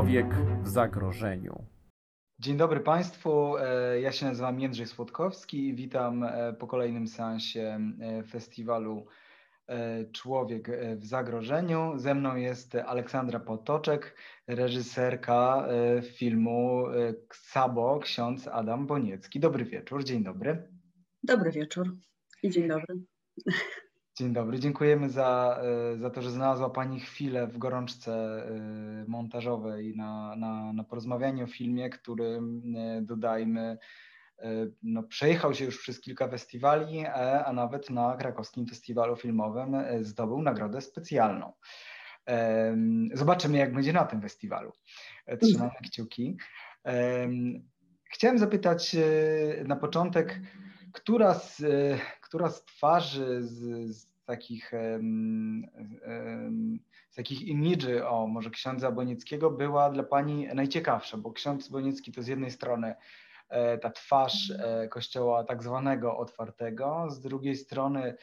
Człowiek w zagrożeniu. Dzień dobry Państwu. E, ja się nazywam Jędrzej Słodkowski i witam e, po kolejnym seansie e, festiwalu Człowiek w zagrożeniu. Ze mną jest Aleksandra Potoczek, reżyserka filmu Ksabo, ksiądz Adam Boniecki. Dobry wieczór, dzień dobry. Dobry wieczór i dzień dobry. Dzień dobry, dziękujemy za, e, za to, że znalazła Pani chwilę w gorączce e, montażowej na, na, na porozmawianie o filmie, który e, dodajmy, no, przejechał się już przez kilka festiwali, a nawet na krakowskim festiwalu filmowym zdobył nagrodę specjalną. Zobaczymy, jak będzie na tym festiwalu. Trzymamy kciuki. Chciałem zapytać na początek, która z, która z twarzy, z, z takich, z takich imidży, o może księdza Bonieckiego była dla Pani najciekawsza, bo ksiądz Boniecki to z jednej strony e, ta twarz e, kościoła tak zwanego otwartego, z drugiej strony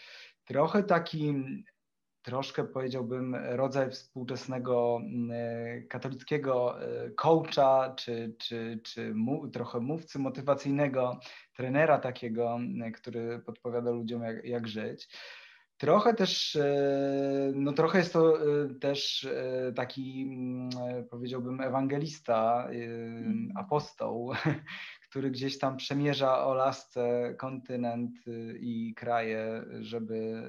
trochę taki troszkę powiedziałbym rodzaj współczesnego e, katolickiego coacha, czy, czy, czy mu, trochę mówcy motywacyjnego, trenera takiego, który podpowiada ludziom jak, jak żyć. Trochę też, e, no trochę jest to e, też e, taki, mm, powiedziałbym, ewangelista, mhm. apostoł, który gdzieś tam przemierza o lasce kontynent i kraje, żeby,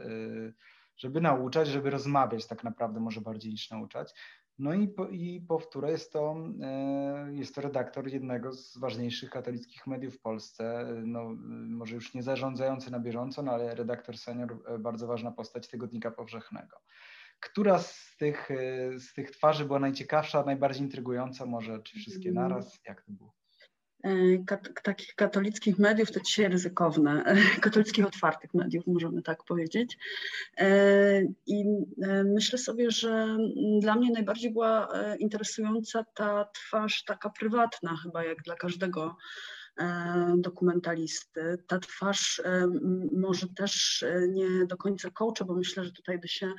żeby nauczać, żeby rozmawiać tak naprawdę, może bardziej niż nauczać. No i, po, i powtórę, jest to, e, jest to redaktor jednego z ważniejszych katolickich mediów w Polsce, no, może już nie zarządzający na bieżąco, no, ale redaktor senior, e, bardzo ważna postać Tygodnika Powszechnego. Która z tych, e, z tych twarzy była najciekawsza, najbardziej intrygująca może, czy wszystkie mm. naraz? Jak to było? E, kat takich katolickich mediów to dzisiaj ryzykowne, katolickich otwartych mediów możemy tak powiedzieć. E, I e, myślę sobie, że dla mnie najbardziej była interesująca ta twarz taka prywatna chyba jak dla każdego dokumentalisty. Ta twarz może też nie do końca coacha, bo myślę, że tutaj by się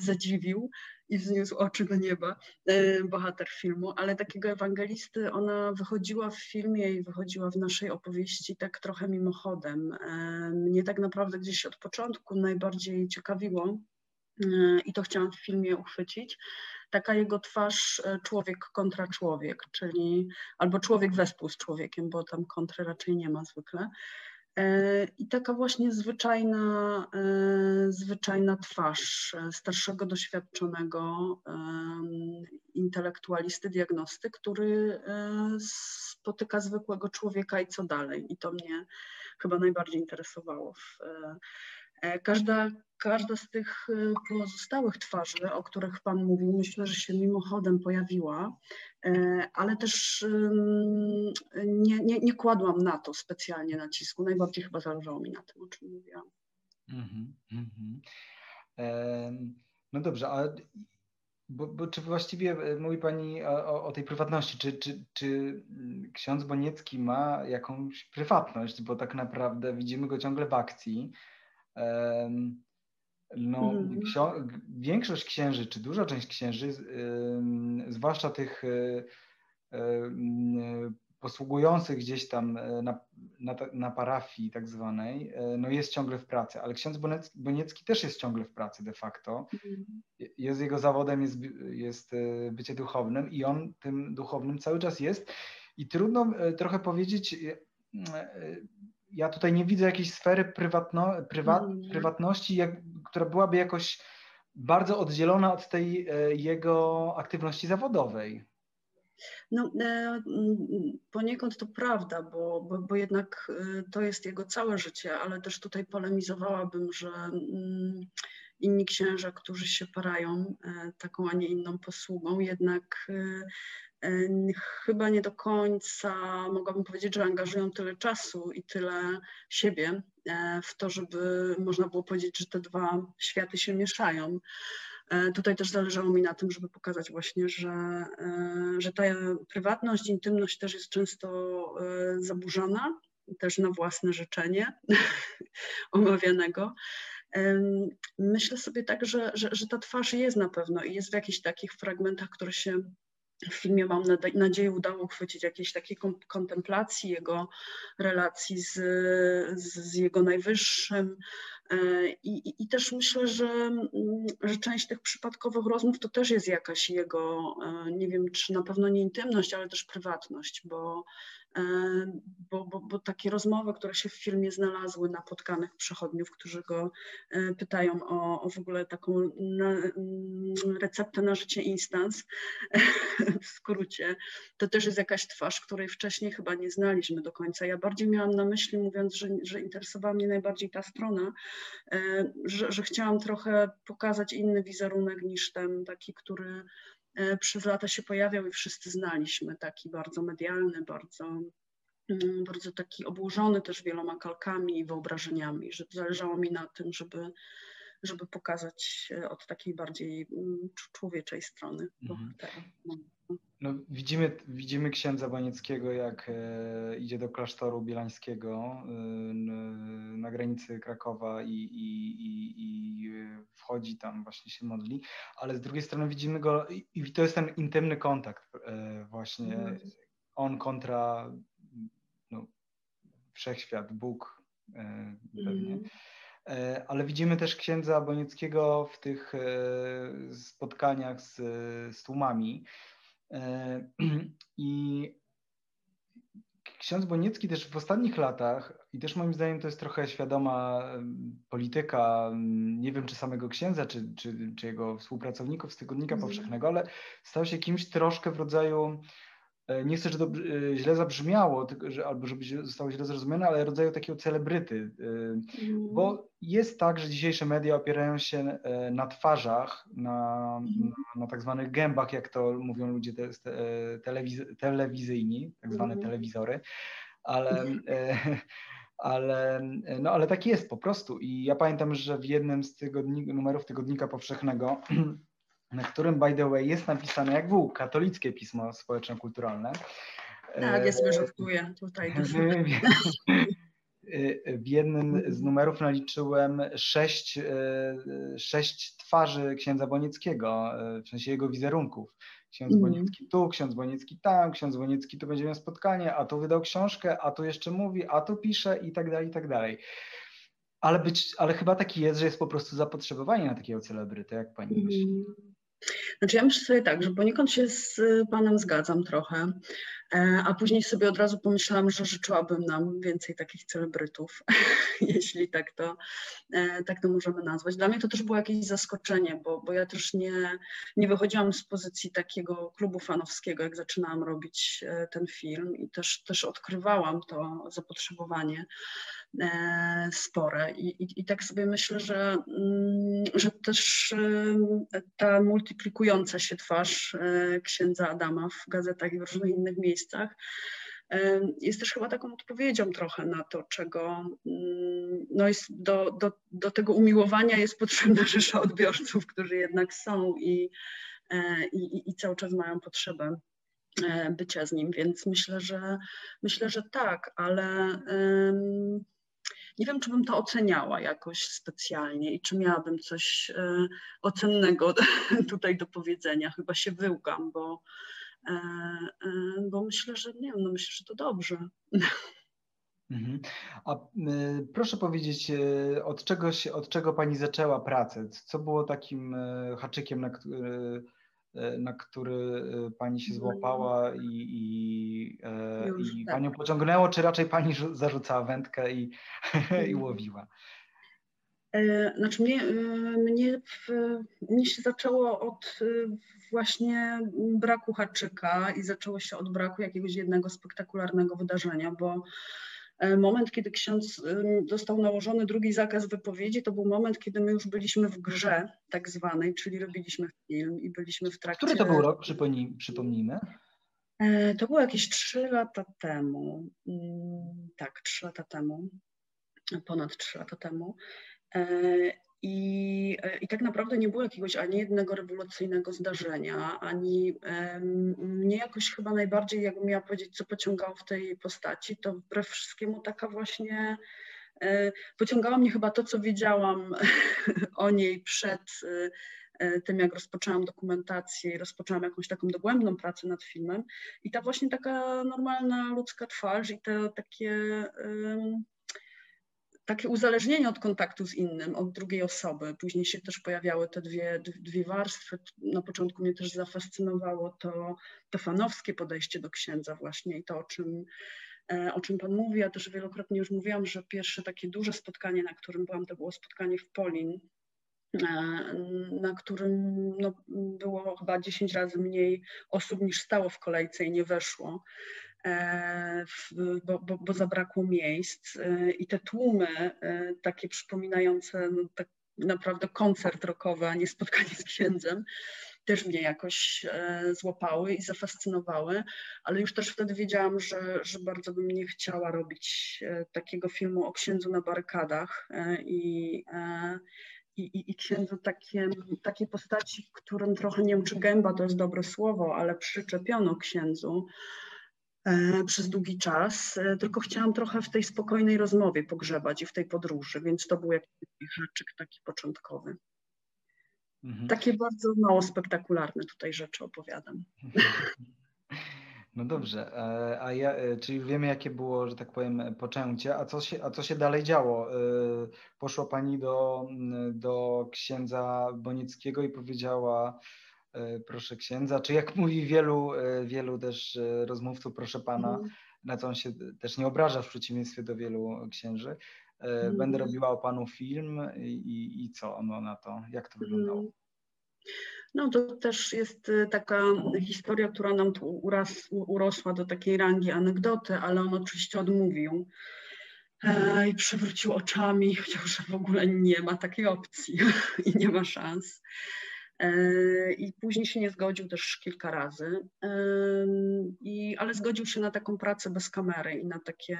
zadziwił, i wzniósł oczy do nieba, e, bohater filmu, ale takiego ewangelisty ona wychodziła w filmie i wychodziła w naszej opowieści tak trochę mimochodem. E, mnie tak naprawdę gdzieś od początku najbardziej ciekawiło e, i to chciałam w filmie uchwycić, taka jego twarz człowiek kontra człowiek, czyli albo człowiek wespół z człowiekiem, bo tam kontry raczej nie ma zwykle. E, I taka właśnie zwyczajna, zwyczajna twarz starszego, doświadczonego intelektualisty, diagnosty, który spotyka zwykłego człowieka i co dalej. I to mnie chyba najbardziej interesowało w, każda, każda z tych e, pozostałych twarzy, o których Pan mówił, myślę, że się mimochodem pojawiła, e, ale też nie, nie, nie kładłam na to specjalnie nacisku. Najbardziej chyba zależało mi na tym, o czym mówiłam. Mm -hmm. no dobrze, ale bo, bo, czy właściwie mówi Pani o, o, tej prywatności, czy, czy, czy ksiądz Boniecki ma jakąś prywatność, bo tak naprawdę widzimy go ciągle w akcji, no, mm. większość księży, czy duża część księży, zwłaszcza tych e, posługujących gdzieś tam e, na, na, na, parafii tak zwanej, e, no jest ciągle w pracy, ale ksiądz Boniecki, Boniecki też jest ciągle w pracy de facto. Jest jego zawodem, jest, jest bycie duchownym i on tym duchownym cały czas jest i trudno trochę powiedzieć, ja tutaj nie widzę jakiejś sfery prywatno, prywat, prywatności, jak, która byłaby jakoś bardzo oddzielona od tej e, jego aktywności zawodowej. No, e, poniekąd to prawda, bo, bo, bo, jednak e, to jest jego całe życie, ale też tutaj polemizowałabym, że mm, inni księża, którzy się parają taką, a nie inną posługą, jednak chyba nie do końca mogłabym powiedzieć, że angażują tyle czasu i tyle siebie e, w to, żeby można było powiedzieć, że te dwa światy się mieszają. E, tutaj też zależało mi na tym, żeby pokazać właśnie, że, e, że ta prywatność, intymność też jest często zaburzona, też na własne życzenie omawianego. Myślę sobie tak, że, że, że ta twarz jest na pewno i jest w jakichś takich fragmentach, które się w filmie mam nadzieję udało uchwycić jakieś takie kontemplacji jego relacji z, z, jego najwyższym. E, I, i, I, też myślę, że, mm, że część tych przypadkowych rozmów to też jest jakaś jego, e, nie wiem czy na pewno nie intymność, ale też prywatność, bo bo, bo, bo, takie rozmowy, które się w filmie znalazły napotkanych przechodniów, którzy go e, pytają o, o w ogóle taką na, mm, receptę na życie instans, w skrócie, to też jest jakaś twarz, której wcześniej chyba nie znaliśmy do końca. Ja bardziej miałam na myśli, mówiąc, że, że interesowała mnie najbardziej ta strona, e, że, że chciałam trochę pokazać inny wizerunek niż ten taki, który E, przez lata się pojawiał i wszyscy znaliśmy, taki bardzo medialny, bardzo, mm, bardzo taki obłożony też wieloma kalkami i wyobrażeniami, że zależało mi na tym, żeby, żeby pokazać e, od takiej bardziej mm, człowieczej strony mhm. No. No, widzimy, widzimy księdza Banieckiego, jak e, idzie do klasztoru bielańskiego e, na granicy Krakowa i, i, i, i, wchodzi tam, właśnie się modli, ale z drugiej strony widzimy go i, to jest ten intymny kontakt właśnie, mm. on kontra no, wszechświat, Bóg pewnie. Mm. Ale widzimy też księdza Bonieckiego w tych e, spotkaniach z, z tłumami, E, I ksiądz Boniecki też w ostatnich latach, i też moim zdaniem to jest trochę świadoma polityka, nie wiem czy samego księdza, czy, czy, czy jego współpracowników z Tygodnika mm. Powszechnego, ale stał się kimś troszkę w rodzaju E, nie chcę, żeby e, źle zabrzmiało, że, albo żeby zostało źle zrozumiane, ale rodzaju takiego celebryty. Mm. Bo jest tak, że dzisiejsze media opierają się na twarzach, na, mm. na, na tak zwanych gębach, jak to mówią ludzie te, telewiz telewizyjni, tak zwane mm. telewizory, ale, ale, no, ale tak jest po prostu. I ja pamiętam, że w jednym z tygodni numerów Tygodnika Powszechnego na którym, by the way, jest napisane jak był katolickie pismo społeczno-kulturalne. Tak, ja sobie żartuję tutaj. W jednym z numerów naliczyłem sześć, e, sześć twarzy księdza Bonieckiego, e, w sensie jego wizerunków. Ksiądz mm. Boniecki tu, ksiądz Boniecki tam, ksiądz Boniecki tu będzie miał spotkanie, a tu wydał książkę, a tu jeszcze mówi, a tu pisze i tak dalej, i tak dalej. Ale, być, ale chyba taki jest, że jest po prostu zapotrzebowanie na takiego celebrytę, jak pani myśli. Mm. Znaczy ja myślę sobie tak, że poniekąd się z Panem zgadzam trochę, a później sobie od razu pomyślałam, że życzyłabym nam więcej takich celebrytów, jeśli tak to, e, tak to możemy nazwać. Dla mnie to też było jakieś zaskoczenie, bo, bo ja też nie, nie wychodziłam z pozycji takiego klubu fanowskiego, jak zaczynałam robić e, ten film i też, też odkrywałam to zapotrzebowanie E, spore. I, i, I, tak sobie myślę, że, mm, że też e, ta multiplikująca się twarz e, księdza Adama w gazetach i w różnych innych miejscach jest też chyba taką odpowiedzią trochę na to, czego mm, no jest do, do, do tego umiłowania jest potrzebna rzesza odbiorców, którzy jednak są i, i, i cały czas mają potrzebę bycia z nim, więc myślę, że myślę, że tak, ale nie wiem, czy bym to oceniała jakoś specjalnie i czy miałabym coś e, ocennego tutaj do powiedzenia. Chyba się wyłgam, bo, e, e, bo myślę, że nie wiem, no myślę, że to dobrze. Mhm. A y, proszę powiedzieć, od czego, się, od czego Pani zaczęła pracę? Co było takim haczykiem, na który E, na który e, pani się złapała i, i, e, i tak. panią pociągnęło, czy raczej pani zarzucała wędkę i, i mm. łowiła? Znaczy mnie, mnie, mnie się zaczęło od właśnie braku haczyka i zaczęło się od braku jakiegoś jednego spektakularnego wydarzenia, bo E, moment, kiedy ksiądz dostał nałożony drugi zakaz wypowiedzi, to był moment, kiedy my już byliśmy w grze tak zwanej, czyli robiliśmy film i byliśmy w trakcie... Który to był rok, przypomnij, przypomnijmy? E, to było jakieś trzy lata temu. Mm, tak, trzy lata temu. Ponad trzy lata temu. E, i, e, I tak naprawdę nie było jakiegoś ani jednego rewolucyjnego zdarzenia, ani um, mnie jakoś chyba najbardziej, jakbym miała powiedzieć, co pociągało w tej postaci, to wbrew wszystkiemu taka właśnie e, pociągała mnie chyba to, co wiedziałam o niej przed, tym, jak rozpoczęłam dokumentację i rozpoczęłam jakąś taką dogłębną pracę nad filmem. I ta właśnie taka normalna ludzka twarz i te takie takie uzależnienie od kontaktu z innym, od drugiej osoby. Później się też pojawiały te dwie, dwie warstwy. Na początku mnie też zafascynowało to, to fanowskie podejście do księdza właśnie i to, o czym, e, o czym Pan mówi. Ja też wielokrotnie już mówiłam, że pierwsze takie duże spotkanie, na którym byłam, to było spotkanie w Polin, e, na którym no, było chyba 10 razy mniej osób niż stało w kolejce i nie weszło. E, bo, bo, bo zabrakło miejsc e, i te tłumy e, takie przypominające no, tak naprawdę koncert rockowy, a nie spotkanie z księdzem, też mnie jakoś złapały i zafascynowały, ale już też wtedy wiedziałam, że, że bardzo bym nie chciała robić takiego filmu o księdzu na barykadach i, i, i księdzu takie, takiej postaci, którym trochę nie wiem, czy gęba to jest dobre słowo, ale przyczepiono księdzu przez długi czas, e, tylko chciałam trochę w tej spokojnej rozmowie pogrzebać i w tej podróży, więc to był jakiś haczyk taki początkowy. Mhm. Takie bardzo mało spektakularne tutaj rzeczy opowiadam. No dobrze, e, a ja, czyli wiemy, jakie było, że tak powiem, poczęcie, a co się, a co się dalej działo? Poszła Pani do, do księdza Bonickiego i powiedziała, E, proszę księdza, czy jak mówi wielu, e, wielu też e, rozmówców, proszę pana, mm. na co on się też nie obraża w przeciwieństwie do wielu księży. Mm. Będę robiła o panu film i, i co ono na to, jak to wyglądało? Mm. No to też jest taka historia, która nam tu uras, urosła do takiej rangi anegdoty, ale on oczywiście odmówił i przewrócił oczami, chociaż w ogóle nie ma takiej opcji i nie ma szans. I później się nie zgodził też kilka razy, I, ale zgodził się na taką pracę bez kamery i na takie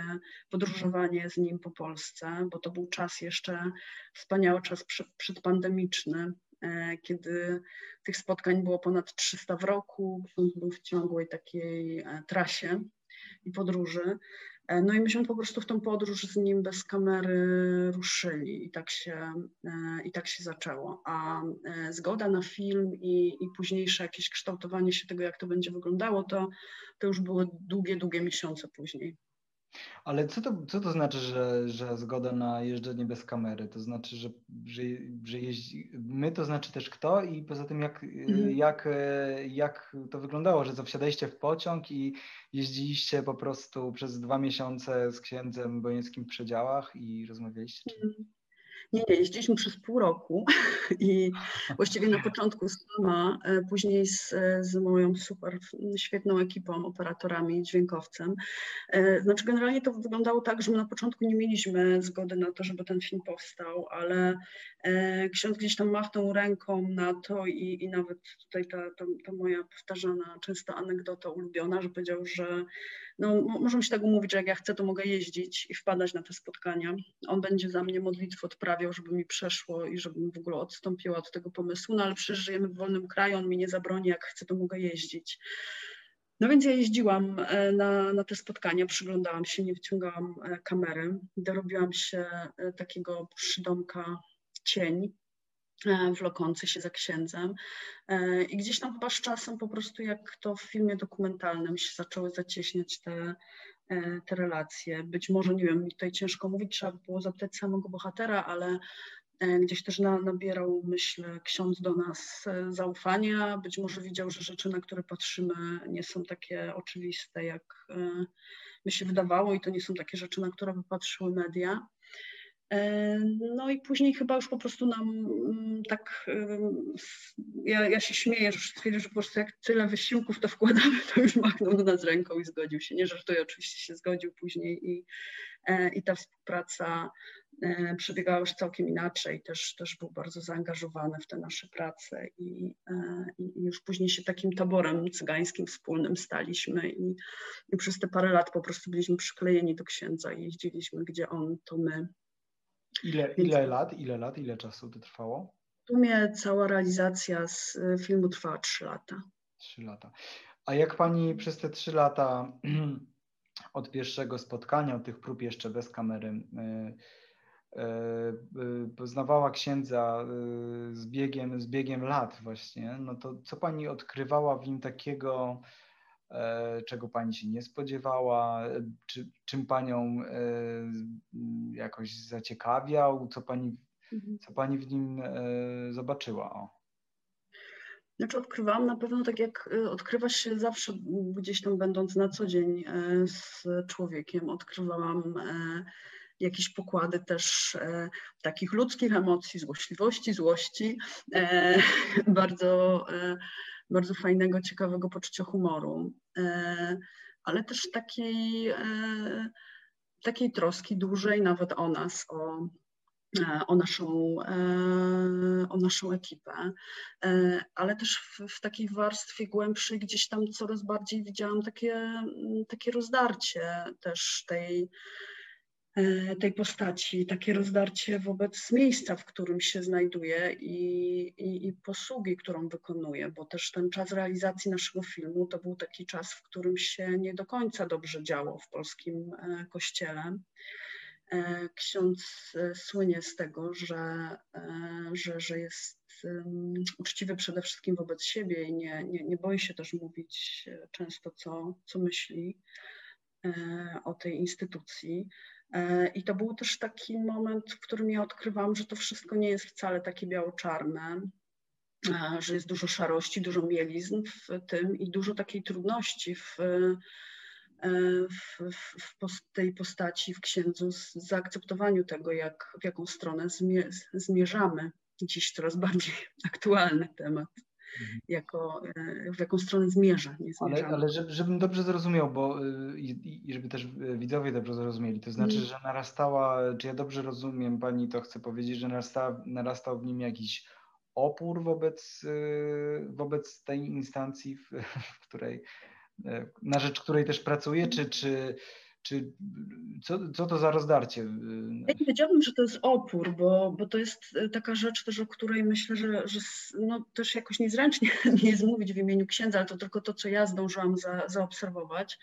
podróżowanie z nim po Polsce, bo to był czas jeszcze, wspaniały czas przedpandemiczny, e, kiedy tych spotkań było ponad 300 w roku, był w ciągłej takiej e, trasie i podróży. E, no i myśmy po prostu w tą podróż z nim bez kamery ruszyli i tak się, e, i tak się zaczęło. A e, zgoda na film i, i późniejsze jakieś kształtowanie się tego, jak to będzie wyglądało, to, to już były długie, długie miesiące później. Ale co to, co to znaczy, że, że zgoda na jeżdżenie bez kamery? To znaczy, że, że, że jeździ... my to znaczy też kto i poza tym jak, mhm. jak, jak to wyglądało, że co wsiadaliście w pociąg i jeździliście po prostu przez dwa miesiące z księdzem Bojnickim w przedziałach i rozmawialiście? Czy... Mhm. Nie, nie, jeździliśmy przez pół roku i właściwie na początku sama, e, później z, z moją super świetną ekipą, operatorami, dźwiękowcem. E, znaczy generalnie to wyglądało tak, że my na początku nie mieliśmy zgody na to, żeby ten film powstał, ale e, ksiądz gdzieś tam machnął ręką na to i, i nawet tutaj ta, ta, ta moja powtarzana często anegdota ulubiona, że powiedział, że no, możemy się tak umówić, że jak ja chcę, to mogę jeździć i wpadać na te spotkania. On będzie za mnie modlitwę odprawiał, żeby mi przeszło i żebym w ogóle odstąpiła od tego pomysłu, no ale przecież żyjemy w wolnym kraju, on mi nie zabroni, jak chcę, to mogę jeździć. No więc ja jeździłam e, na, na te spotkania, przyglądałam się, nie wyciągałam e, kamery, dorobiłam się e, takiego przydomka cień, E, wlokący się za księdzem. E, I gdzieś tam chyba z czasem po prostu jak to w filmie dokumentalnym się zaczęły zacieśniać te, e, te relacje. Być może, nie wiem, tutaj ciężko mówić, trzeba by było zapytać samego bohatera, ale gdzieś też na, nabierał, myślę, ksiądz do nas zaufania. Być może widział, że rzeczy, na które patrzymy, nie są takie oczywiste, jak by się wydawało, i to nie są takie rzeczy, na które by patrzyły media. E, no i później chyba już po prostu nam mm, tak, ja, ja się śmieję, że stwierdził, że po prostu jak tyle wysiłków to wkładamy, to już machnął do nas ręką i zgodził się. Nie żartuję, oczywiście się zgodził później i, e, i ta współpraca e, przebiegała już całkiem inaczej. Też, też był bardzo zaangażowany w te nasze prace i, i już później się takim taborem cygańskim wspólnym staliśmy i, i przez te parę lat po prostu byliśmy przyklejeni do księdza i jeździliśmy, gdzie on, to my. Ile, ile lat, ile lat, ile czasu to trwało? W sumie cała realizacja z y, filmu trwała 3 lata. 3 lata. A jak pani przez te 3 lata od pierwszego spotkania, od tych prób jeszcze bez kamery, poznawała księdza z biegiem, z biegiem lat właśnie, no to co pani odkrywała w nim takiego, czego pani się nie spodziewała, czy, czym panią jakoś zaciekawiał, co pani, mhm. co pani w nim zobaczyła? O. Znaczy odkrywałam na pewno tak jak odkrywa się zawsze gdzieś tam będąc na co dzień e, z człowiekiem, odkrywałam e, jakieś pokłady też e, takich ludzkich emocji, złośliwości, złości, bardzo, bardzo fajnego, ciekawego poczucia humoru, ale też takiej, takiej troski dużej nawet o nas, o E, o naszą, e, o naszą ekipę, e, ale też w, w, takiej warstwie głębszej gdzieś tam coraz bardziej widziałam takie, takie rozdarcie też tej, tej postaci, takie rozdarcie wobec miejsca, w którym się znajduje i, i, i posługi, którą wykonuje, bo też ten czas realizacji naszego filmu to był taki czas, w którym się nie do końca dobrze działo w polskim kościele. E, ksiądz e, słynie z tego, że, e, że, że jest uczciwy przede wszystkim wobec siebie i nie, nie, nie boi się też mówić często, co, co myśli o tej instytucji. I to był też taki moment, w którym ja odkrywam, że to wszystko nie jest wcale takie biało-czarne, że jest dużo szarości, dużo mielizn w tym i dużo takiej trudności w E, w, w, tej postaci, w księdzu, z zaakceptowaniu tego, jak, w jaką stronę zmierzamy. Dziś coraz bardziej aktualny temat. Mhm. Jako, e, w jaką stronę zmierza. Ale, ale żeby, żebym dobrze zrozumiał, bo y, i, i, żeby też widzowie dobrze zrozumieli, to znaczy, mm. że narastała, czy ja dobrze rozumiem, pani to chce powiedzieć, że narastała, narastał w nim jakiś opór wobec, y, wobec tej instancji, w, w której E, na rzecz której też pracuje, czy, czy, czy co, co to za rozdarcie? Ja nie wiedziałabym, że to jest opór, bo, bo to jest e, taka rzecz też, o której myślę, że, że no, też jakoś niezręcznie nie jest mówić w imieniu księdza, ale to tylko to, co ja zdążyłam za, zaobserwować.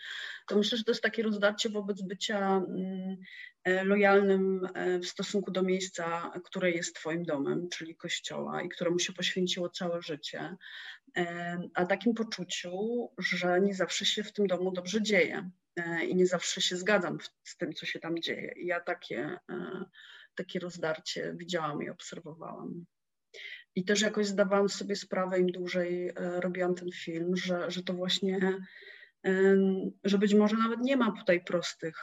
To myślę, że to jest takie rozdarcie wobec bycia mm, e, lojalnym w stosunku do miejsca, które jest Twoim domem, czyli kościoła i któremu się poświęciło całe życie a takim poczuciu, że nie zawsze się w tym domu dobrze dzieje e, i nie zawsze się zgadzam z tym, co się tam dzieje. Ja takie, e, takie rozdarcie widziałam i obserwowałam. I też jakoś zdawałam sobie sprawę, im dłużej e, robiłam ten film, że, że to właśnie, że być może nawet nie ma tutaj prostych,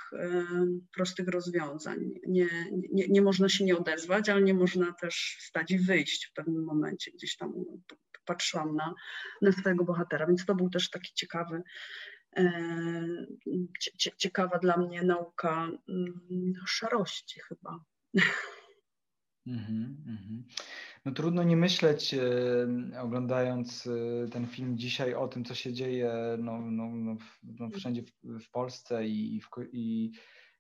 prostych rozwiązań. Nie, nie, nie można się nie odezwać, ale nie można też wstać i wyjść w pewnym momencie, gdzieś tam patrzyłam na, na swojego bohatera, więc to był też taki ciekawy, e, ciekawa dla mnie nauka mm, szarości chyba. Mm -hmm. No trudno nie myśleć, e, oglądając e, ten film dzisiaj o tym, co się dzieje no, no, no, no wszędzie w, w, Polsce i, w, i,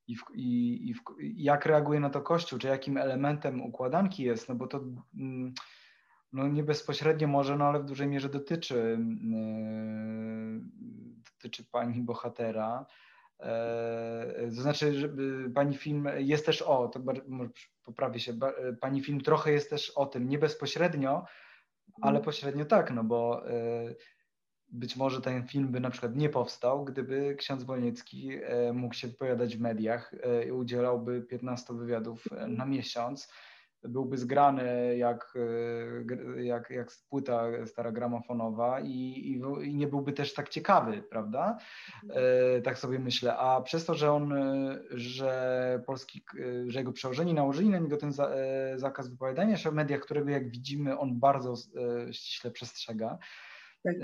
i, w, i, i w, jak reaguje na to Kościół, czy jakim elementem układanki jest, no bo to mm, no nie bezpośrednio może, no ale w dużej mierze dotyczy, yy, dotyczy pani bohatera. Yy, to znaczy, że pani film jest też o, to poprawię się, pani film trochę jest też o tym, nie bezpośrednio, ale mhm. pośrednio tak, no bo yy, być może ten film by na przykład nie powstał, gdyby ksiądz Wolniecki mógł się wypowiadać w mediach i udzielałby 15 wywiadów na miesiąc byłby zgrany jak, e, jak, jak płyta stara gramofonowa i, i, i, nie byłby też tak ciekawy, prawda? E, tak sobie myślę. A przez to, że on, e, że polski, że jego przełożeni nałożyli na niego ten za, zakaz wypowiadania się w mediach, którego jak widzimy on bardzo ściśle przestrzega, tak.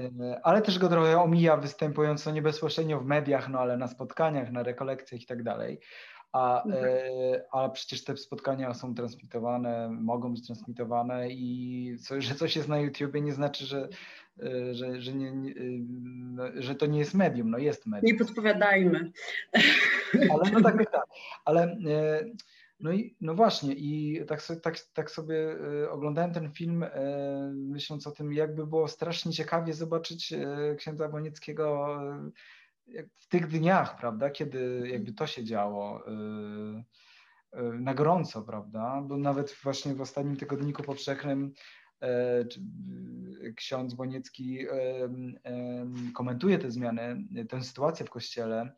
ale też go trochę omija występując no nie bezpośrednio w mediach, no ale na spotkaniach, na rekolekcjach i tak dalej a, mhm. e, a przecież te spotkania są transmitowane, mogą być transmitowane i co, że coś jest na YouTubie nie znaczy, że, e, że, że, nie, e, no, że to nie jest medium, no jest medium. Nie podpowiadajmy. Ale no tak, tak, ale no i no właśnie i tak sobie, tak, tak sobie oglądałem ten film myśląc o tym, jakby było strasznie ciekawie zobaczyć księdza Bonieckiego w tych dniach, prawda, kiedy jakby to się działo. Y, na gorąco, prawda? Bo nawet właśnie w ostatnim tygodniku powszechnym ksiądz Boniecki komentuje te zmiany, tę sytuację w kościele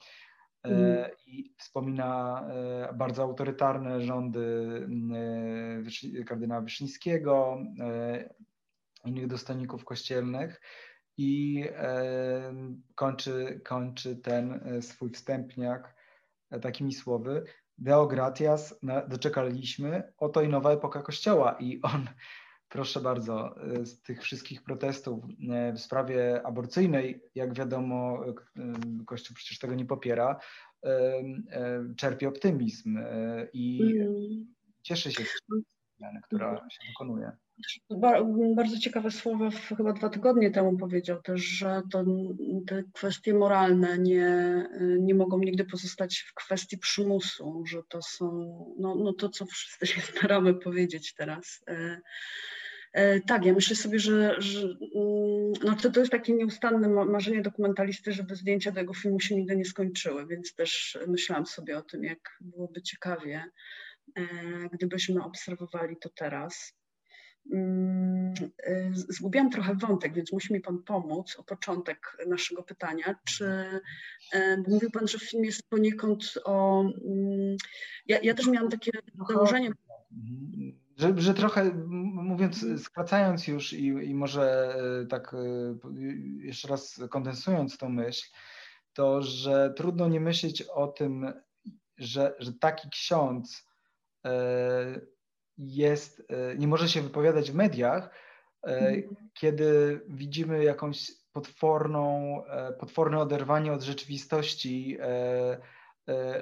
mm. i wspomina bardzo autorytarne rządy kardynała Wyszyńskiego, innych dostojników kościelnych i kończy, kończy ten e, swój wstępniak e, takimi słowy Deo gratias, doczekaliśmy, oto i nowa epoka Kościoła i on, proszę bardzo, e, z tych wszystkich protestów w sprawie aborcyjnej, jak wiadomo, Kościół przecież tego nie popiera, czerpie optymizm i mm. cieszy się z zmiany, która się dokonuje. Bardzo ciekawe słowa chyba dwa tygodnie temu powiedział też, że to, te kwestie moralne nie, nie mogą nigdy pozostać w kwestii przymusu, że to są no, no to, co wszyscy się staramy powiedzieć teraz. E, e, tak, ja myślę sobie, że, że mm, no to, to jest takie nieustanne marzenie dokumentalisty, żeby zdjęcia tego filmu się nigdy nie skończyły, więc też myślałam sobie o tym, jak byłoby ciekawie, e, gdybyśmy obserwowali to teraz. Mm, y, zgubiłam trochę wątek, więc musi mi Pan pomóc o początek naszego pytania. Czy e, mówił Pan, że film jest poniekąd o. Mm, ja, ja też miałam takie założenie. Że, że trochę, mówiąc, skracając już i, i może e, tak e, jeszcze raz kondensując tą myśl, to że trudno nie myśleć o tym, że, że taki ksiądz jest, e, nie może się wypowiadać w mediach, e, mhm. kiedy widzimy jakąś potworną, e, potworne oderwanie od rzeczywistości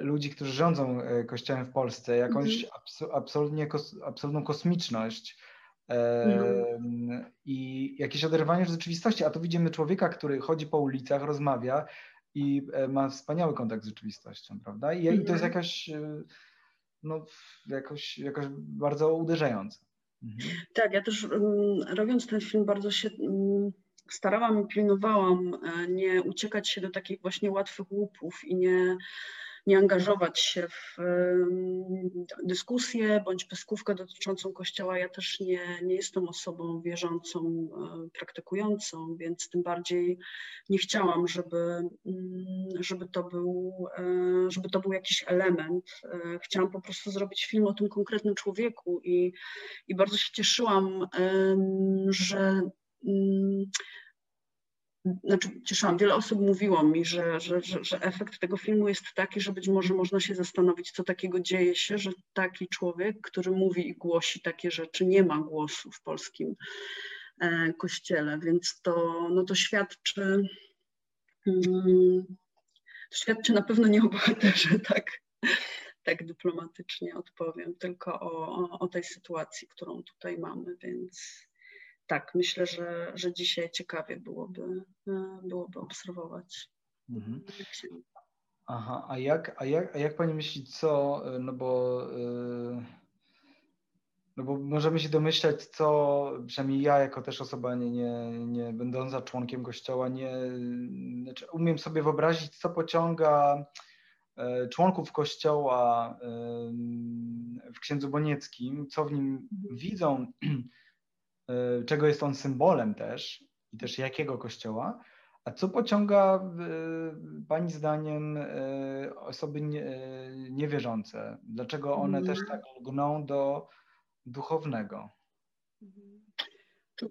ludzi, którzy rządzą Kościołem w Polsce, jakąś mhm. absolutnie, absolutną kosmiczność mhm. i jakieś oderwanie od rzeczywistości, a tu widzimy człowieka, który chodzi po ulicach, rozmawia i ma wspaniały kontakt z rzeczywistością, prawda? I, i to jest jakaś no, jakoś, jakoś bardzo uderzające. Mhm. Tak, ja też um, robiąc ten film bardzo się um, starałam i pilnowałam e, nie uciekać się do takich właśnie łatwych łupów i nie nie angażować się w dyskusję bądź pyskówkę dotyczącą Kościoła. Ja też nie, nie jestem osobą wierzącą, e, praktykującą, więc tym bardziej nie chciałam, żeby, mm, żeby, to, był, e, żeby to był jakiś element. E, chciałam po prostu zrobić film o tym konkretnym człowieku i, i bardzo się cieszyłam, że mm, znaczy cieszyłam, wiele osób mówiło mi, że, że, że, że, efekt tego filmu jest taki, że być może można się zastanowić, co takiego dzieje się, że taki człowiek, który mówi i głosi takie rzeczy, nie ma głosu w polskim e, kościele, więc to, no to świadczy, mm, świadczy na pewno nie o bohaterze, tak, tak dyplomatycznie odpowiem, tylko o, o tej sytuacji, którą tutaj mamy, więc tak, myślę, że, że dzisiaj ciekawie byłoby, e, byłoby obserwować. Mhm. Aha, a jak, a, jak, a jak Pani myśli, co, e, no bo, e, no bo możemy się domyślać, co przynajmniej ja jako też osoba nie, nie, nie będąca członkiem kościoła, nie, znaczy umiem sobie wyobrazić, co pociąga członków kościoła w księdzu Bonieckim, co w nim mhm. widzą czego jest on symbolem też i też jakiego kościoła, a co pociąga Pani zdaniem e, osoby niewierzące? Dlaczego one mm. też tak lgną do duchownego?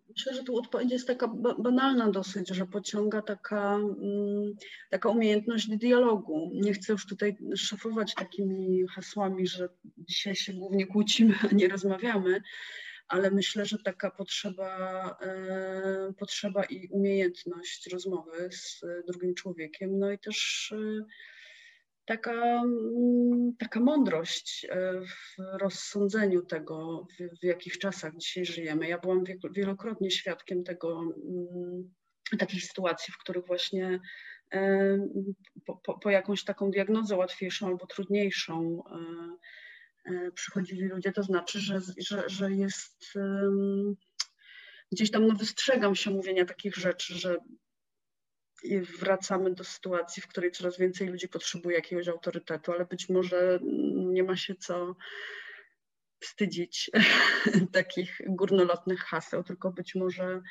Myślę, że tu odpowiedź jest taka banalna dosyć, że pociąga taka, mm, taka umiejętność dialogu. Nie chcę już tutaj szafować takimi hasłami, że dzisiaj się głównie kłócimy, a nie rozmawiamy, ale myślę, że taka potrzeba, e, potrzeba i umiejętność rozmowy z drugim człowiekiem, no i też e, taka, mm, taka mądrość e, w rozsądzeniu tego, w, w jakich czasach dzisiaj żyjemy. Ja byłam wielokrotnie świadkiem tego, mm, takich sytuacji, w których właśnie po, po, po jakąś taką diagnozę łatwiejszą albo trudniejszą E, przychodzili ludzie, to znaczy, że, że, że jest gdzieś tam, no wystrzegam się mówienia takich rzeczy, że wracamy do sytuacji, w której coraz więcej ludzi potrzebuje jakiegoś autorytetu, ale być może nie ma się co wstydzić takich górnolotnych haseł, tylko być może,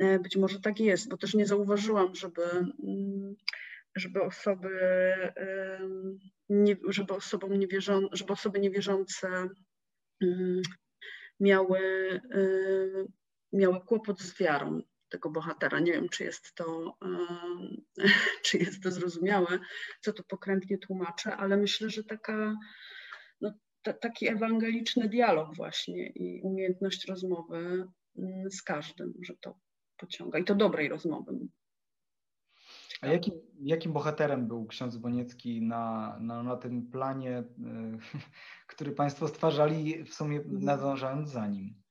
e, być może tak jest, bo też nie zauważyłam, żeby, mm, żeby osoby, nie, żeby osobom niewierzą, żeby osoby niewierzące mm, miały, miały kłopot z wiarą tego bohatera. Nie wiem, czy jest to, czy jest to zrozumiałe, co tu pokrętnie tłumaczę, ale myślę, że taka taki ewangeliczny dialog właśnie i umiejętność rozmowy mm, z każdym, że to pociąga i to dobrej rozmowy. A jakim, jakim bohaterem był ksiądz Boniecki na, na, na tym planie, y, który Państwo stwarzali, w sumie nadążając za nim?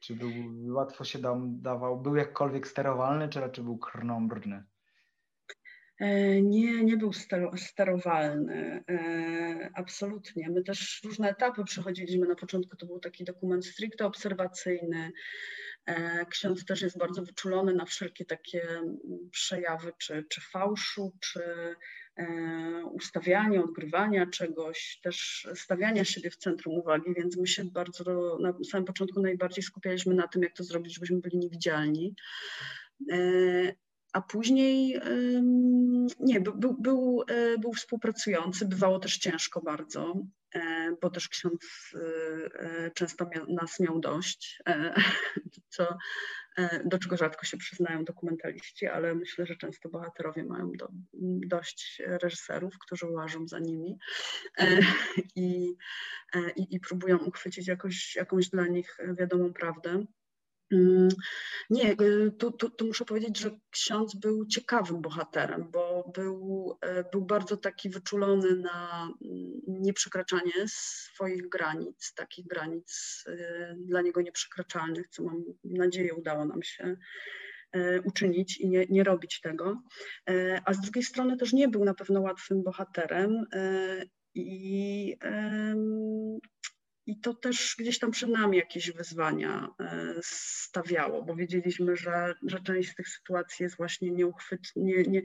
Czy był łatwo się dam, dawał, był jakkolwiek sterowalny, czy raczej był krnąbrny? E, nie, nie był sterowalny, e, absolutnie. My też różne etapy przechodziliśmy. Na początku to był taki dokument stricte obserwacyjny. E, ksiądz też jest bardzo wyczulony na wszelkie takie przejawy, czy, czy fałszu, czy ustawiania, odgrywania czegoś, też stawiania siebie w centrum uwagi, więc my się bardzo na samym początku najbardziej skupialiśmy na tym, jak to zrobić, żebyśmy byli niewidzialni. A później nie, był, był, e, był współpracujący, bywało też ciężko bardzo, e, bo też ksiądz e, często nas miał dość, co, do czego rzadko się przyznają dokumentaliści, ale myślę, że często bohaterowie mają do, dość reżyserów, którzy łażą za nimi i, i, i próbują uchwycić jakoś, jakąś dla nich wiadomą prawdę. Mm, nie, tu, tu, tu, muszę powiedzieć, że ksiądz był ciekawym bohaterem, bo był, e, był bardzo taki wyczulony na mm, nieprzekraczanie swoich granic, takich granic e, dla niego nieprzekraczalnych, co mam nadzieję udało nam się e, uczynić i nie, nie robić tego. A z drugiej strony też nie był na pewno łatwym bohaterem i i to też gdzieś tam przed nami jakieś wyzwania e, stawiało, bo wiedzieliśmy, że, że część z tych sytuacji jest właśnie nieuchwyt, nie, nie,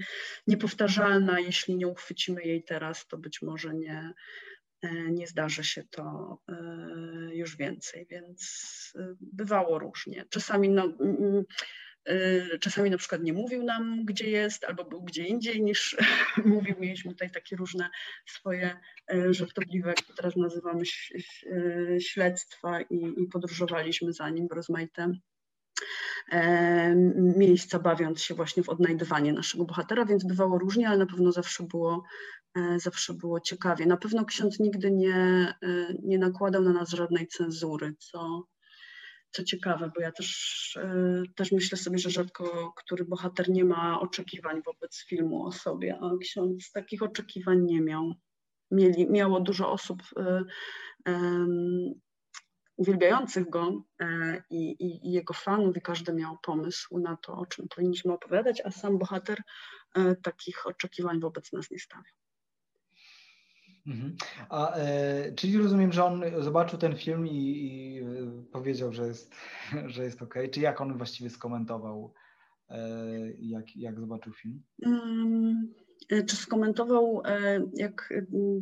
niepowtarzalna. Jeśli nie uchwycimy jej teraz, to być może nie, e, nie zdarzy się to e, już więcej, więc bywało różnie. Czasami no, Y, czasami na przykład nie mówił nam, gdzie jest, albo był gdzie indziej niż mówił. Mieliśmy tutaj takie różne swoje y, żartobliwe, jak teraz nazywamy, y, śledztwa i, i podróżowaliśmy za nim w rozmaite e, miejsca, bawiąc się właśnie w odnajdywanie naszego bohatera, więc bywało różnie, ale na pewno zawsze było, e, zawsze było ciekawie. Na pewno ksiądz nigdy nie, e, nie nakładał na nas żadnej cenzury, co, co ciekawe, bo ja też, e, też myślę sobie, że rzadko który bohater nie ma oczekiwań wobec filmu o sobie, a ksiądz takich oczekiwań nie miał. Mieli, miało dużo osób um, uwielbiających go i, i, i, jego fanów, i każdy miał pomysł na to, o czym powinniśmy opowiadać, a sam bohater takich oczekiwań wobec nas nie stawiał. Mhm. A, e, czyli rozumiem, że on zobaczył ten film i, i powiedział, że jest, że jest ok. Czy jak on właściwie skomentował, e, jak, jak zobaczył film? Um, czy skomentował e, jak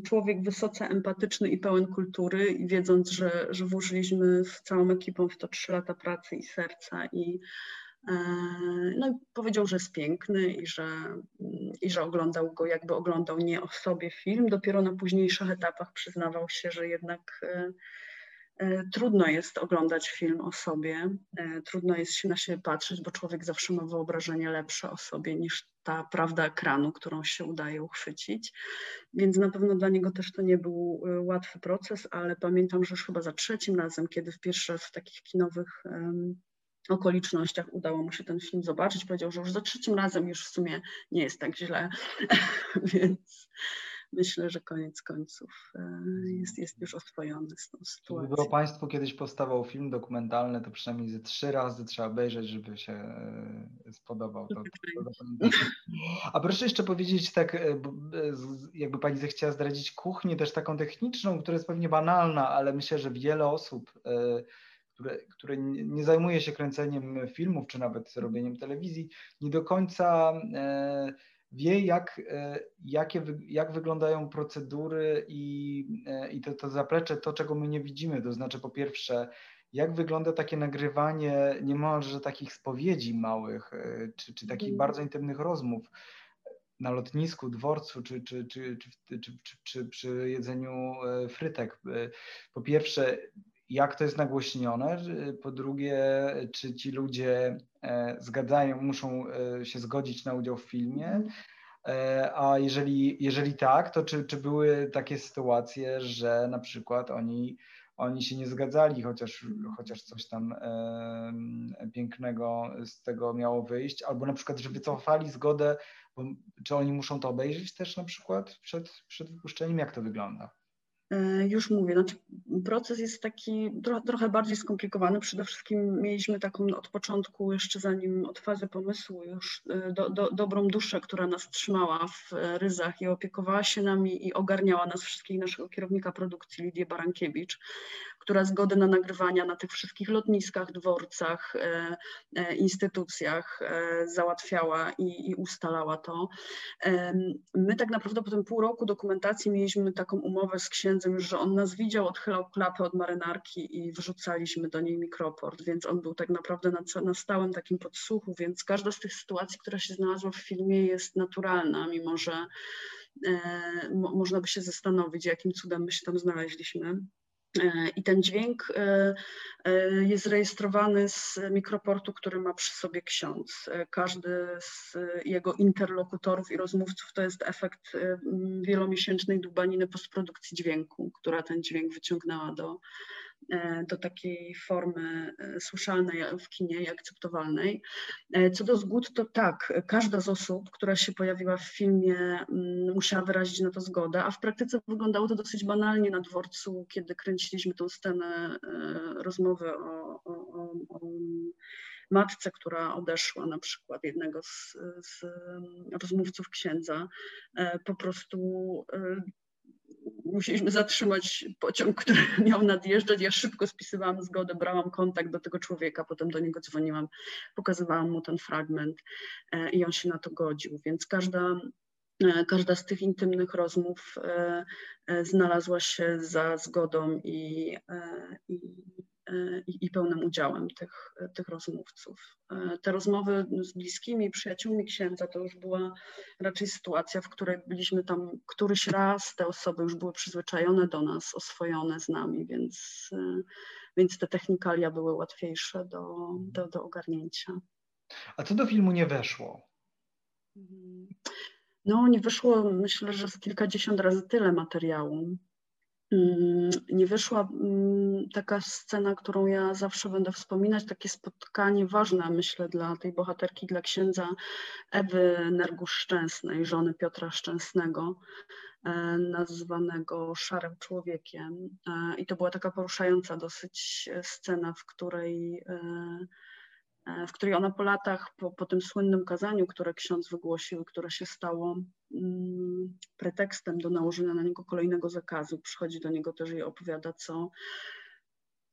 człowiek wysoce empatyczny i pełen kultury, i wiedząc, że, że włożyliśmy z całą ekipą w to trzy lata pracy i serca i E, no i powiedział, że jest piękny i że, i że oglądał go, jakby oglądał nie o sobie film. Dopiero na późniejszych etapach przyznawał się, że jednak e, e, trudno jest oglądać film o sobie, trudno jest się na siebie patrzeć, bo człowiek zawsze ma wyobrażenie lepsze o sobie niż ta prawda ekranu, którą się udaje uchwycić. Więc na pewno dla niego też to nie był łatwy proces, ale pamiętam, że już chyba za trzecim razem, kiedy w pierwszy raz w takich kinowych okolicznościach udało mu się ten film zobaczyć. Powiedział, że już za trzecim razem już w sumie nie jest tak źle, więc myślę, że koniec końców e, jest, jest już oswojony z tą sytuacją. Gdyby Państwu kiedyś powstawał film dokumentalny, to przynajmniej ze trzy razy trzeba obejrzeć, żeby się e, spodobał. To, to, A proszę jeszcze powiedzieć tak, e, jakby Pani zechciała zdradzić kuchnię też taką techniczną, która jest pewnie banalna, ale myślę, że wiele osób które, które nie zajmuje się kręceniem filmów czy nawet robieniem telewizji, nie do końca wie, jak, jakie, jak wyglądają procedury i, i to, to zaplecze, to czego my nie widzimy. To znaczy, po pierwsze, jak wygląda takie nagrywanie niemalże takich spowiedzi małych, czy, czy takich mm. bardzo intymnych rozmów na lotnisku, dworcu, czy, czy, czy, czy, czy, czy, czy przy jedzeniu e, frytek. E, po pierwsze, jak to jest nagłośnione, po drugie, czy ci ludzie e, zgadzają, muszą się zgodzić na udział w filmie, mhm. a jeżeli, jeżeli tak, to czy, czy były takie sytuacje, że na przykład oni oni się nie zgadzali, chociaż, chociaż coś tam e, pięknego z tego miało wyjść, albo na przykład, że wycofali zgodę, bo, czy oni muszą to obejrzeć też na przykład przed, przed wypuszczeniem, jak to wygląda? E, już mówię, znaczy proces jest taki trochę, bardziej skomplikowany. Przede wszystkim mieliśmy taką od początku, jeszcze zanim od fazy pomysłu, już e, do, do, dobrą duszę, która nas trzymała w ryzach i opiekowała się nami i ogarniała nas wszystkich, naszego kierownika produkcji Lidię Barankiewicz, która zgodę na nagrywania na tych wszystkich lotniskach, dworcach, e, e, instytucjach e, załatwiała i, i ustalała to. My tak naprawdę po tym pół roku dokumentacji mieliśmy taką umowę z księdzem, że on nas widział, odchylał klapę od marynarki i wrzucaliśmy do niej mikroport, więc on był tak naprawdę na, na stałym takim podsłuchu, więc każda z tych sytuacji, która się znalazła w filmie jest naturalna, mimo że mo, można by się zastanowić, jakim cudem my się tam znaleźliśmy. E, I ten dźwięk e, e, jest rejestrowany z mikroportu, który ma przy sobie ksiądz. Każdy z jego interlokutorów i rozmówców to jest efekt wielomiesięcznej dłubaniny postprodukcji dźwięku, która ten dźwięk wyciągnęła do, do takiej formy e, słyszalnej w kinie i akceptowalnej. E, co do zgód, to tak, każda z osób, która się pojawiła w filmie, mm, musiała wyrazić na to zgodę, a w praktyce wyglądało to dosyć banalnie na dworcu, kiedy kręciliśmy tę scenę rozmowy o, o, o, o matce, która odeszła na przykład jednego z, z rozmówców księdza, po prostu musieliśmy zatrzymać pociąg, który miał nadjeżdżać. Ja szybko spisywałam zgodę, brałam kontakt do tego człowieka, potem do niego dzwoniłam, pokazywałam mu ten fragment e, i on się na to godził. Więc każda, e, każda z tych intymnych rozmów e, znalazła się za zgodą i, i i, i pełnym udziałem tych, tych rozmówców. E, te rozmowy z bliskimi, przyjaciółmi księdza to już była raczej sytuacja, w której byliśmy tam któryś raz, te osoby już były przyzwyczajone do nas, oswojone z nami, więc, e, więc te technikalia były łatwiejsze do, do, do ogarnięcia. A co do filmu nie weszło? No, nie wyszło, myślę, że z kilkadziesiąt razy tyle materiału. Mm, nie wyszła mm, taka scena, którą ja zawsze będę wspominać, takie spotkanie ważne, myślę, dla tej bohaterki, dla księdza Ewy Nergusz-Szczęsnej, żony Piotra Szczęsnego, e, nazwanego Szarym Człowiekiem. E, I to była taka poruszająca dosyć scena, w której E, w której ona po latach, po, po tym słynnym kazaniu, które ksiądz wygłosił, które się stało mm, pretekstem do nałożenia na niego kolejnego zakazu, przychodzi do niego też i opowiada, co,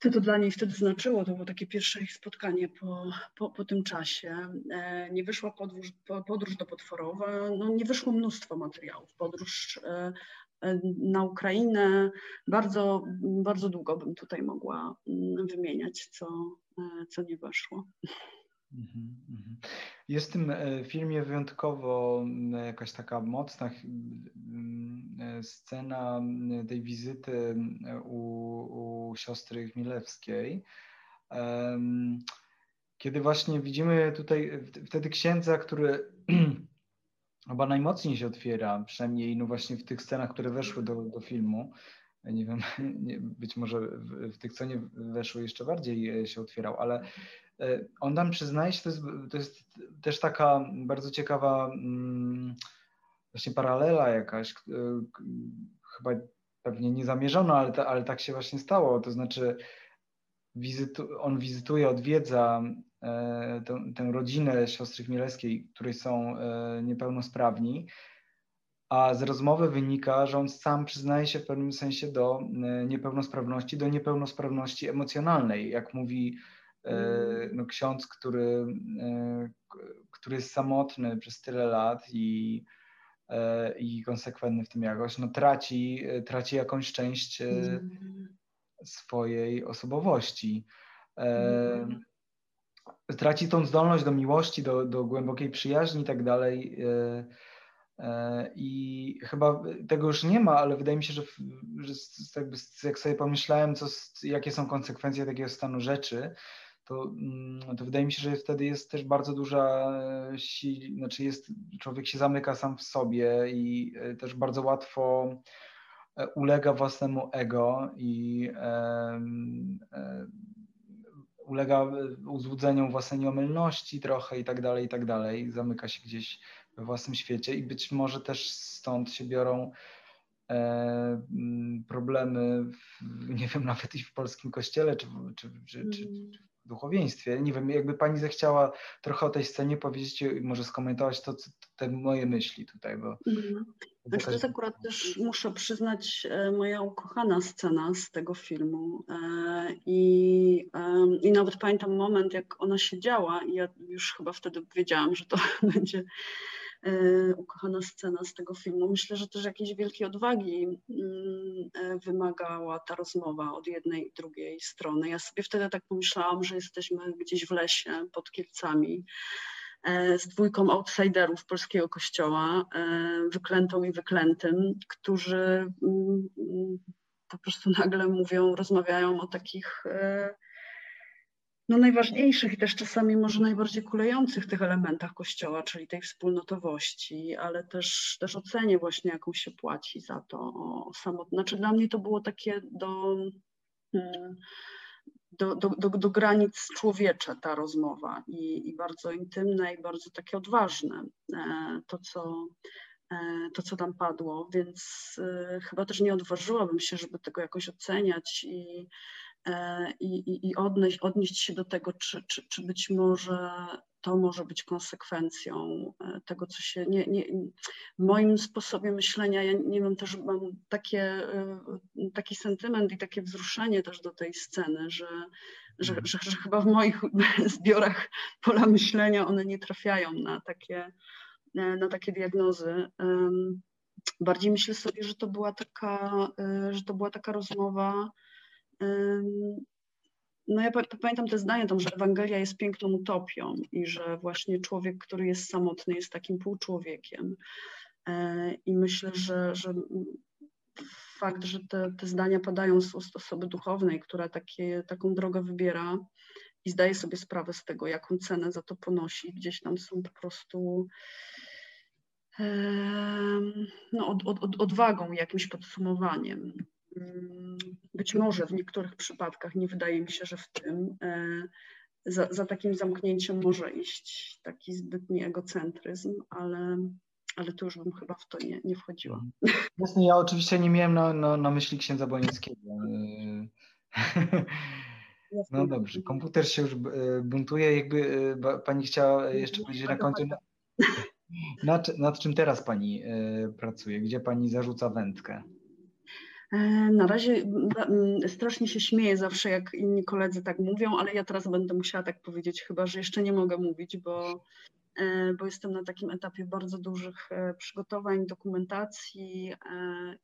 co to dla niej wtedy znaczyło. To było takie pierwsze ich spotkanie po, po, po tym czasie. E, nie wyszła podróż, podróż do Potworowa, no nie wyszło mnóstwo materiałów. Podróż e, na Ukrainę. Bardzo, bardzo długo bym tutaj mogła mm, wymieniać, co, E, co nie weszło. Mhm, mhm. Jest w tym e, filmie wyjątkowo jakaś taka mocna e, scena tej wizyty u, u siostry Chmielewskiej, kiedy właśnie widzimy tutaj wtedy księdza, który chyba najmocniej się otwiera, przynajmniej no właśnie w tych scenach, które weszły do, do filmu, nie wiem, być może w, w tych, co nie weszły, jeszcze bardziej e, się otwierał, ale e, on nam przyznaje się, to jest, to jest też taka bardzo ciekawa mm, właśnie paralela jakaś, e, chyba pewnie niezamierzona, ale, ta, ale tak się właśnie stało, to znaczy wizytu, on wizytuje, odwiedza tę, tę rodzinę siostry Chmielewskiej, której są niepełnosprawni, a z rozmowy wynika, że on sam przyznaje się w pewnym sensie do e, niepełnosprawności, do niepełnosprawności emocjonalnej. Jak mówi e, no, ksiądz, który, e, który jest samotny przez tyle lat i, i konsekwentny w tym jakoś, no traci, traci jakąś część swojej osobowości. Traci tą zdolność do miłości, do, do głębokiej przyjaźni i tak dalej. E, I chyba tego już nie ma, ale wydaje mi się, że, że jakby jak sobie pomyślałem, co, jakie są konsekwencje takiego stanu rzeczy, to, mm, to wydaje mi się, że wtedy jest też bardzo duża siła, znaczy jest, człowiek się zamyka sam w sobie i e, też bardzo łatwo e, ulega własnemu ego i e, e, ulega uzłudzeniom własnej nieomylności trochę i tak dalej, i tak dalej. Zamyka się gdzieś we własnym świecie i być może też stąd się biorą e, problemy, w, nie wiem, nawet i w polskim kościele, czy, czy, czy, czy, Mm. Duchowieństwie. Nie wiem, jakby pani zechciała trochę o tej scenie powiedzieć i może skomentować to, te moje myśli tutaj, bo... Mhm. Znaczy to jest akurat też, muszę przyznać, e, moja ukochana scena z tego filmu. E, I, e, I nawet pamiętam moment, jak ona się działa, i ja już chyba wtedy wiedziałam, że to będzie ukochana scena z tego filmu. Myślę, że też jakiejś wielkiej odwagi mm, wymagała ta rozmowa od jednej i drugiej strony. Ja sobie wtedy tak pomyślałam, że jesteśmy gdzieś w lesie pod Kielcami E, z dwójką outsiderów polskiego kościoła, e, wyklętą i wyklętym, którzy mm, mm, po prostu nagle mówią, rozmawiają o takich e, no, najważniejszych i też czasami może najbardziej kulejących tych elementach kościoła, czyli tej wspólnotowości, ale też, też ocenie właśnie, jaką się płaci za to samotność. Znaczy dla mnie to było takie do mm, do, do, do, do granic człowiecze ta rozmowa i, i bardzo intymne i bardzo takie odważne e, to, co, e, to, co tam padło, więc e, chyba też nie odważyłabym się, żeby tego jakoś oceniać i, i, i odnieść, odnieść się do tego, czy, czy, czy być może to może być konsekwencją e, tego, co się. Nie, nie, w moim sposobie myślenia, ja nie wiem, też mam takie, e, taki sentyment i takie wzruszenie też do tej sceny, że, że, Mhm. że, że chyba w moich zbiorach pola myślenia one nie trafiają na takie, e, na takie diagnozy. Bardziej myślę sobie, że to była taka, że to była taka rozmowa no ja pamiętam te zdanie tam, że Ewangelia jest piękną utopią i że właśnie człowiek, który jest samotny, jest takim półczłowiekiem. E, I myślę, że, że fakt, że te, te zdania padają z ust osoby duchownej, która takie, taką drogę wybiera i zdaje sobie sprawę z tego, jaką cenę za to ponosi, gdzieś tam są po prostu no, od, od, odwagą, jakimś podsumowaniem. Być może w niektórych przypadkach, nie wydaje mi się, że w tym, e, za, za takim zamknięciem może iść taki zbytni egocentryzm, ale, ale tu już bym chyba w to nie, nie wchodziła. Jasne, ja oczywiście nie miałem na, na, na myśli księdza Bonieckiego. No dobrze, komputer się już e, buntuje, jakby e, pani chciała jeszcze powiedzieć na końcu, nad, nad czym teraz pani pracuje, gdzie pani zarzuca wędkę? E, na razie strasznie się śmieję zawsze, jak inni koledzy tak mówią, ale ja teraz będę musiała tak powiedzieć, chyba że jeszcze nie mogę mówić, bo, e, bo jestem na takim etapie bardzo dużych e, przygotowań, dokumentacji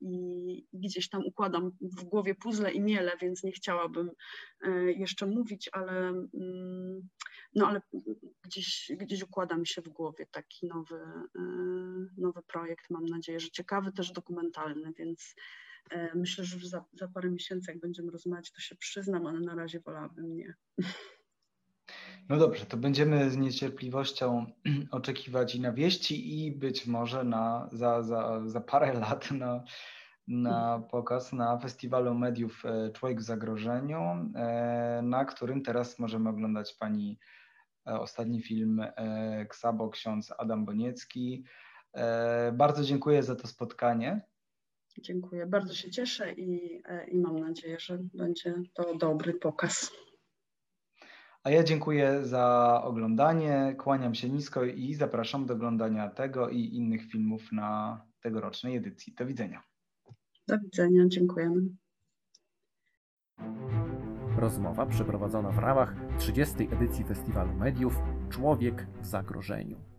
i gdzieś tam układam w głowie puzzle i miele, więc nie chciałabym jeszcze mówić, ale, mm, no, ale gdzieś, gdzieś układa mi się w głowie taki nowy, nowy projekt, mam nadzieję, że ciekawy, też dokumentalny, więc myślę, że za, za parę miesięcy, jak będziemy rozmawiać, to się przyznam, ale na razie wolałabym nie. No dobrze, to będziemy z niecierpliwością oczekiwać i na wieści, i być może na, za, za, za parę lat na, na pokaz na Festiwalu Mediów e, Człowiek w Zagrożeniu, e, na którym teraz możemy oglądać Pani ostatni film Ksabo, ksiądz Adam Boniecki. Bardzo dziękuję za to spotkanie. Dziękuję, bardzo się cieszę i, e, i mam nadzieję, że będzie to dobry pokaz. A ja dziękuję za oglądanie, kłaniam się nisko i zapraszam do oglądania tego i innych filmów na tegorocznej edycji. Do widzenia. Do widzenia, dziękujemy. Rozmowa przeprowadzona w ramach 30. edycji Festiwalu Mediów Człowiek w zagrożeniu.